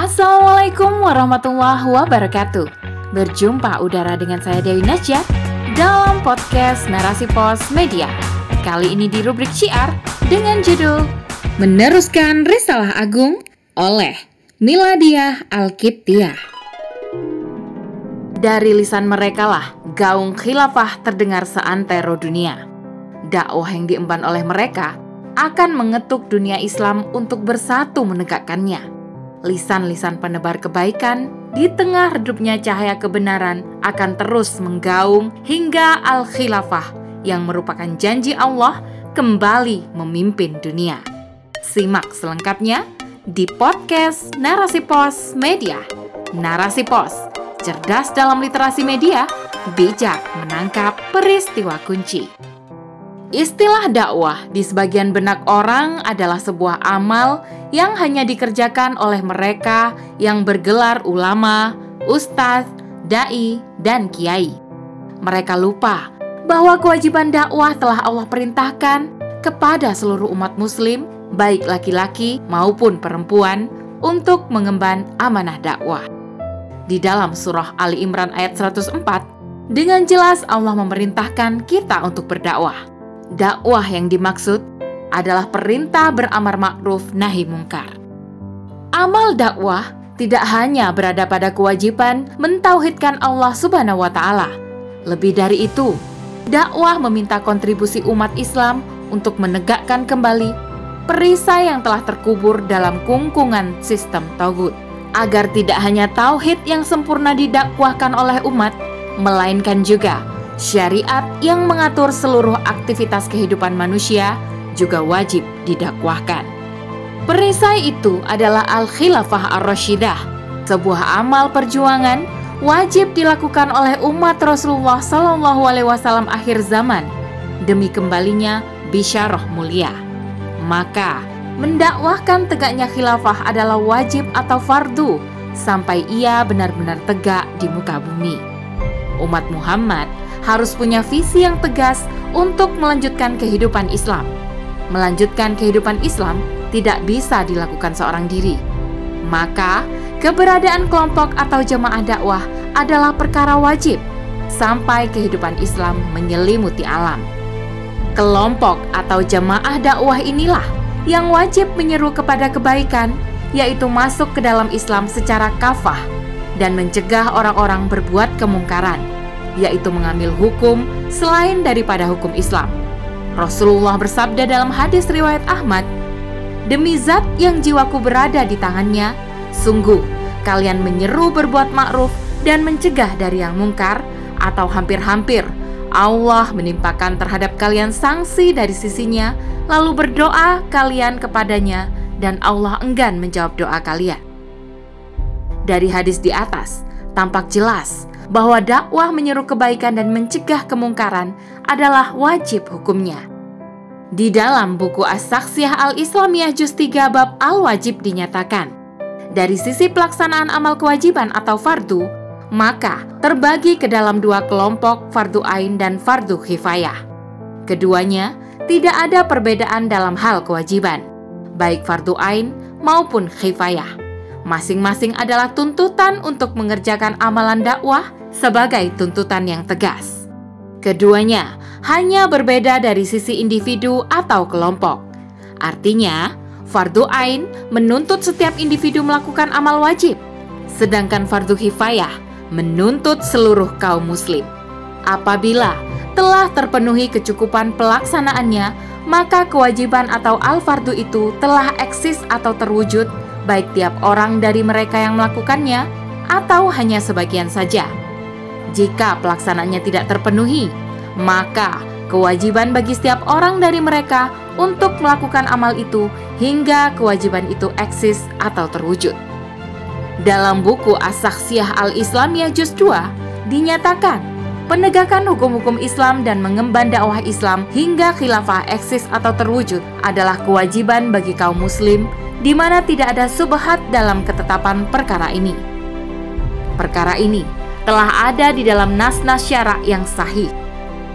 Assalamualaikum warahmatullahi wabarakatuh. Berjumpa udara dengan saya Dewi Najat dalam podcast Narasi Pos Media. Kali ini di rubrik syiar dengan judul Meneruskan Risalah Agung oleh Miladiah Alkiptiah. Dari lisan mereka lah gaung khilafah terdengar seantero dunia. Dakwah yang diemban oleh mereka akan mengetuk dunia Islam untuk bersatu menegakkannya. Lisan-lisan penebar kebaikan di tengah redupnya cahaya kebenaran akan terus menggaung hingga al-khilafah yang merupakan janji Allah kembali memimpin dunia. Simak selengkapnya di podcast Narasi Pos Media. Narasi Pos, cerdas dalam literasi media, bijak menangkap peristiwa kunci. Istilah dakwah di sebagian benak orang adalah sebuah amal yang hanya dikerjakan oleh mereka yang bergelar ulama, ustadz, dai, dan kiai. Mereka lupa bahwa kewajiban dakwah telah Allah perintahkan kepada seluruh umat muslim, baik laki-laki maupun perempuan, untuk mengemban amanah dakwah. Di dalam surah Ali Imran ayat 104, dengan jelas Allah memerintahkan kita untuk berdakwah. Dakwah yang dimaksud adalah perintah beramar makruf nahi mungkar. Amal dakwah tidak hanya berada pada kewajiban mentauhidkan Allah Subhanahu wa taala. Lebih dari itu, dakwah meminta kontribusi umat Islam untuk menegakkan kembali perisai yang telah terkubur dalam kungkungan sistem tauhid agar tidak hanya tauhid yang sempurna didakwahkan oleh umat, melainkan juga syariat yang mengatur seluruh aktivitas kehidupan manusia juga wajib didakwahkan. Perisai itu adalah Al-Khilafah Ar-Rashidah, sebuah amal perjuangan wajib dilakukan oleh umat Rasulullah Shallallahu Alaihi Wasallam akhir zaman demi kembalinya bisyarah mulia. Maka mendakwahkan tegaknya khilafah adalah wajib atau fardu sampai ia benar-benar tegak di muka bumi. Umat Muhammad harus punya visi yang tegas untuk melanjutkan kehidupan Islam. Melanjutkan kehidupan Islam tidak bisa dilakukan seorang diri. Maka, keberadaan kelompok atau jemaah dakwah adalah perkara wajib sampai kehidupan Islam menyelimuti alam. Kelompok atau jemaah dakwah inilah yang wajib menyeru kepada kebaikan, yaitu masuk ke dalam Islam secara kafah dan mencegah orang-orang berbuat kemungkaran yaitu mengambil hukum selain daripada hukum Islam. Rasulullah bersabda dalam hadis riwayat Ahmad, "Demi zat yang jiwaku berada di tangannya, sungguh kalian menyeru berbuat ma'ruf dan mencegah dari yang mungkar atau hampir-hampir Allah menimpakan terhadap kalian sanksi dari sisinya, lalu berdoa kalian kepadanya dan Allah enggan menjawab doa kalian." Dari hadis di atas, tampak jelas bahwa dakwah menyeru kebaikan dan mencegah kemungkaran adalah wajib hukumnya. Di dalam buku As-Saksiyah Al-Islamiyah Juz 3 Bab Al-Wajib dinyatakan, dari sisi pelaksanaan amal kewajiban atau fardu, maka terbagi ke dalam dua kelompok fardu ain dan fardu kifayah. Keduanya tidak ada perbedaan dalam hal kewajiban, baik fardu ain maupun kifayah. Masing-masing adalah tuntutan untuk mengerjakan amalan dakwah sebagai tuntutan yang tegas. Keduanya hanya berbeda dari sisi individu atau kelompok. Artinya, fardu ain menuntut setiap individu melakukan amal wajib, sedangkan fardu kifayah menuntut seluruh kaum muslim. Apabila telah terpenuhi kecukupan pelaksanaannya, maka kewajiban atau al-fardu itu telah eksis atau terwujud baik tiap orang dari mereka yang melakukannya atau hanya sebagian saja. Jika pelaksanaannya tidak terpenuhi, maka kewajiban bagi setiap orang dari mereka untuk melakukan amal itu hingga kewajiban itu eksis atau terwujud. Dalam buku As-Saksiyah Al-Islamiyah Juz 2 dinyatakan penegakan hukum-hukum Islam dan mengemban dakwah Islam hingga khilafah eksis atau terwujud adalah kewajiban bagi kaum muslim di mana tidak ada subhat dalam ketetapan perkara ini. Perkara ini telah ada di dalam nas-nas syarak yang sahih.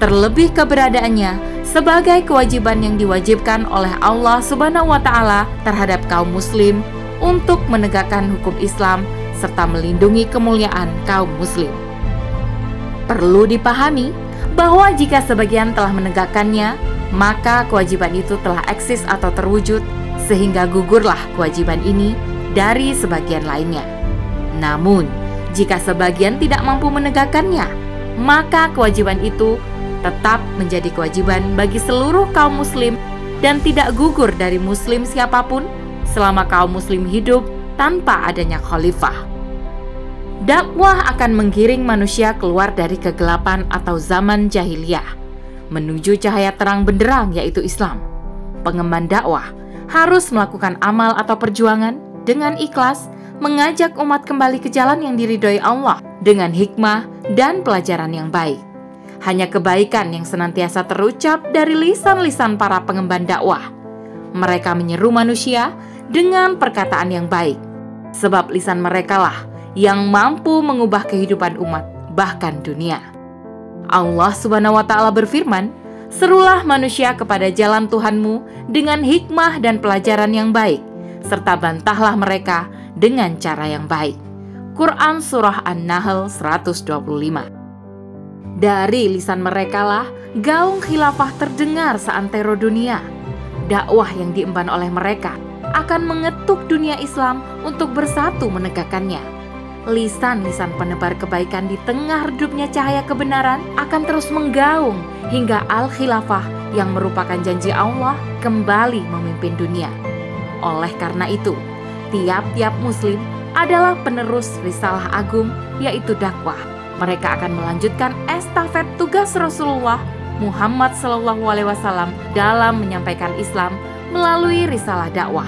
Terlebih keberadaannya sebagai kewajiban yang diwajibkan oleh Allah Subhanahu wa taala terhadap kaum muslim untuk menegakkan hukum Islam serta melindungi kemuliaan kaum muslim. Perlu dipahami bahwa jika sebagian telah menegakkannya, maka kewajiban itu telah eksis atau terwujud sehingga gugurlah kewajiban ini dari sebagian lainnya. Namun, jika sebagian tidak mampu menegakkannya, maka kewajiban itu tetap menjadi kewajiban bagi seluruh kaum muslim dan tidak gugur dari muslim siapa pun selama kaum muslim hidup tanpa adanya khalifah. Dakwah akan menggiring manusia keluar dari kegelapan atau zaman jahiliyah menuju cahaya terang benderang yaitu Islam. Pengemban dakwah harus melakukan amal atau perjuangan dengan ikhlas mengajak umat kembali ke jalan yang diridhoi Allah dengan hikmah dan pelajaran yang baik. Hanya kebaikan yang senantiasa terucap dari lisan-lisan para pengemban dakwah. Mereka menyeru manusia dengan perkataan yang baik, sebab lisan mereka lah yang mampu mengubah kehidupan umat, bahkan dunia. Allah Subhanahu wa Ta'ala berfirman, "Serulah manusia kepada jalan Tuhanmu dengan hikmah dan pelajaran yang baik, serta bantahlah mereka dengan cara yang baik." Quran Surah An-Nahl 125 Dari lisan mereka lah gaung khilafah terdengar seantero dunia. Dakwah yang diemban oleh mereka akan mengetuk dunia Islam untuk bersatu menegakkannya lisan-lisan penebar kebaikan di tengah redupnya cahaya kebenaran akan terus menggaung hingga Al-Khilafah yang merupakan janji Allah kembali memimpin dunia. Oleh karena itu, tiap-tiap muslim adalah penerus risalah agung yaitu dakwah. Mereka akan melanjutkan estafet tugas Rasulullah Muhammad SAW dalam menyampaikan Islam melalui risalah dakwah.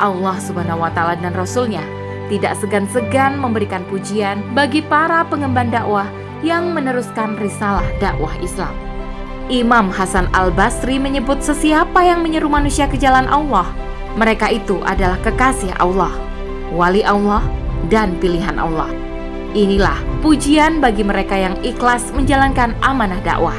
Allah Subhanahu wa taala dan rasulnya tidak segan-segan memberikan pujian bagi para pengemban dakwah yang meneruskan risalah dakwah Islam. Imam Hasan Al-Basri menyebut sesiapa yang menyeru manusia ke jalan Allah, mereka itu adalah kekasih Allah, wali Allah, dan pilihan Allah. Inilah pujian bagi mereka yang ikhlas menjalankan amanah dakwah.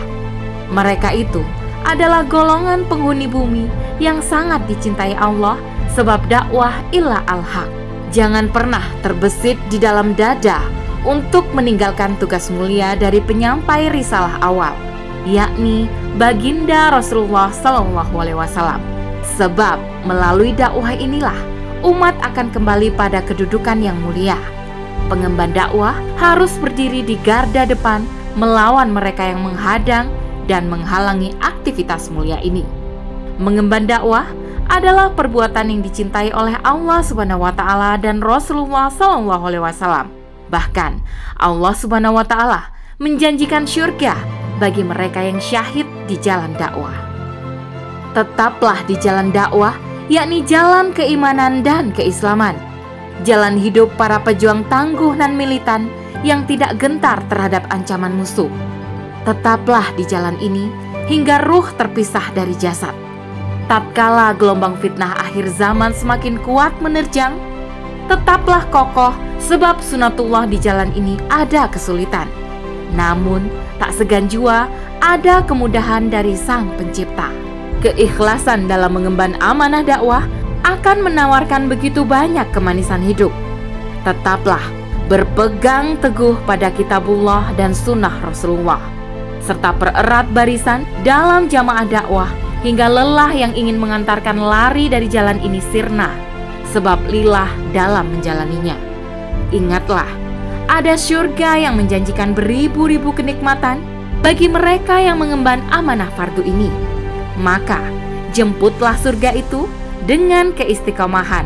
Mereka itu adalah golongan penghuni bumi yang sangat dicintai Allah sebab dakwah ilah al-haq jangan pernah terbesit di dalam dada untuk meninggalkan tugas mulia dari penyampai risalah awal, yakni baginda Rasulullah Sallallahu Alaihi Wasallam. Sebab melalui dakwah inilah umat akan kembali pada kedudukan yang mulia. Pengemban dakwah harus berdiri di garda depan melawan mereka yang menghadang dan menghalangi aktivitas mulia ini. Mengemban dakwah adalah perbuatan yang dicintai oleh Allah Subhanahu wa taala dan Rasulullah Shallallahu alaihi wasallam. Bahkan Allah Subhanahu wa taala menjanjikan syurga bagi mereka yang syahid di jalan dakwah. Tetaplah di jalan dakwah, yakni jalan keimanan dan keislaman. Jalan hidup para pejuang tangguh dan militan yang tidak gentar terhadap ancaman musuh. Tetaplah di jalan ini hingga ruh terpisah dari jasad tatkala gelombang fitnah akhir zaman semakin kuat menerjang, tetaplah kokoh sebab sunatullah di jalan ini ada kesulitan. Namun, tak segan jua ada kemudahan dari Sang Pencipta. Keikhlasan dalam mengemban amanah dakwah akan menawarkan begitu banyak kemanisan hidup. Tetaplah berpegang teguh pada kitabullah dan sunnah Rasulullah, serta pererat barisan dalam jamaah dakwah hingga lelah yang ingin mengantarkan lari dari jalan ini sirna, sebab lilah dalam menjalaninya. Ingatlah, ada surga yang menjanjikan beribu-ribu kenikmatan bagi mereka yang mengemban amanah fardu ini. Maka, jemputlah surga itu dengan keistiqomahan,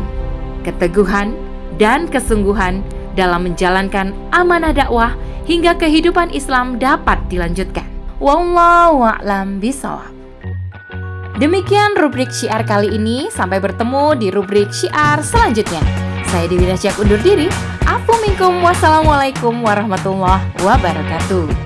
keteguhan, dan kesungguhan dalam menjalankan amanah dakwah hingga kehidupan Islam dapat dilanjutkan. Wallahu a'lam bishawab. Demikian rubrik syiar kali ini. Sampai bertemu di rubrik syiar selanjutnya. Saya Dewi Nasyak undur diri. Afu minkum. Warahmatullahi wabarakatuh.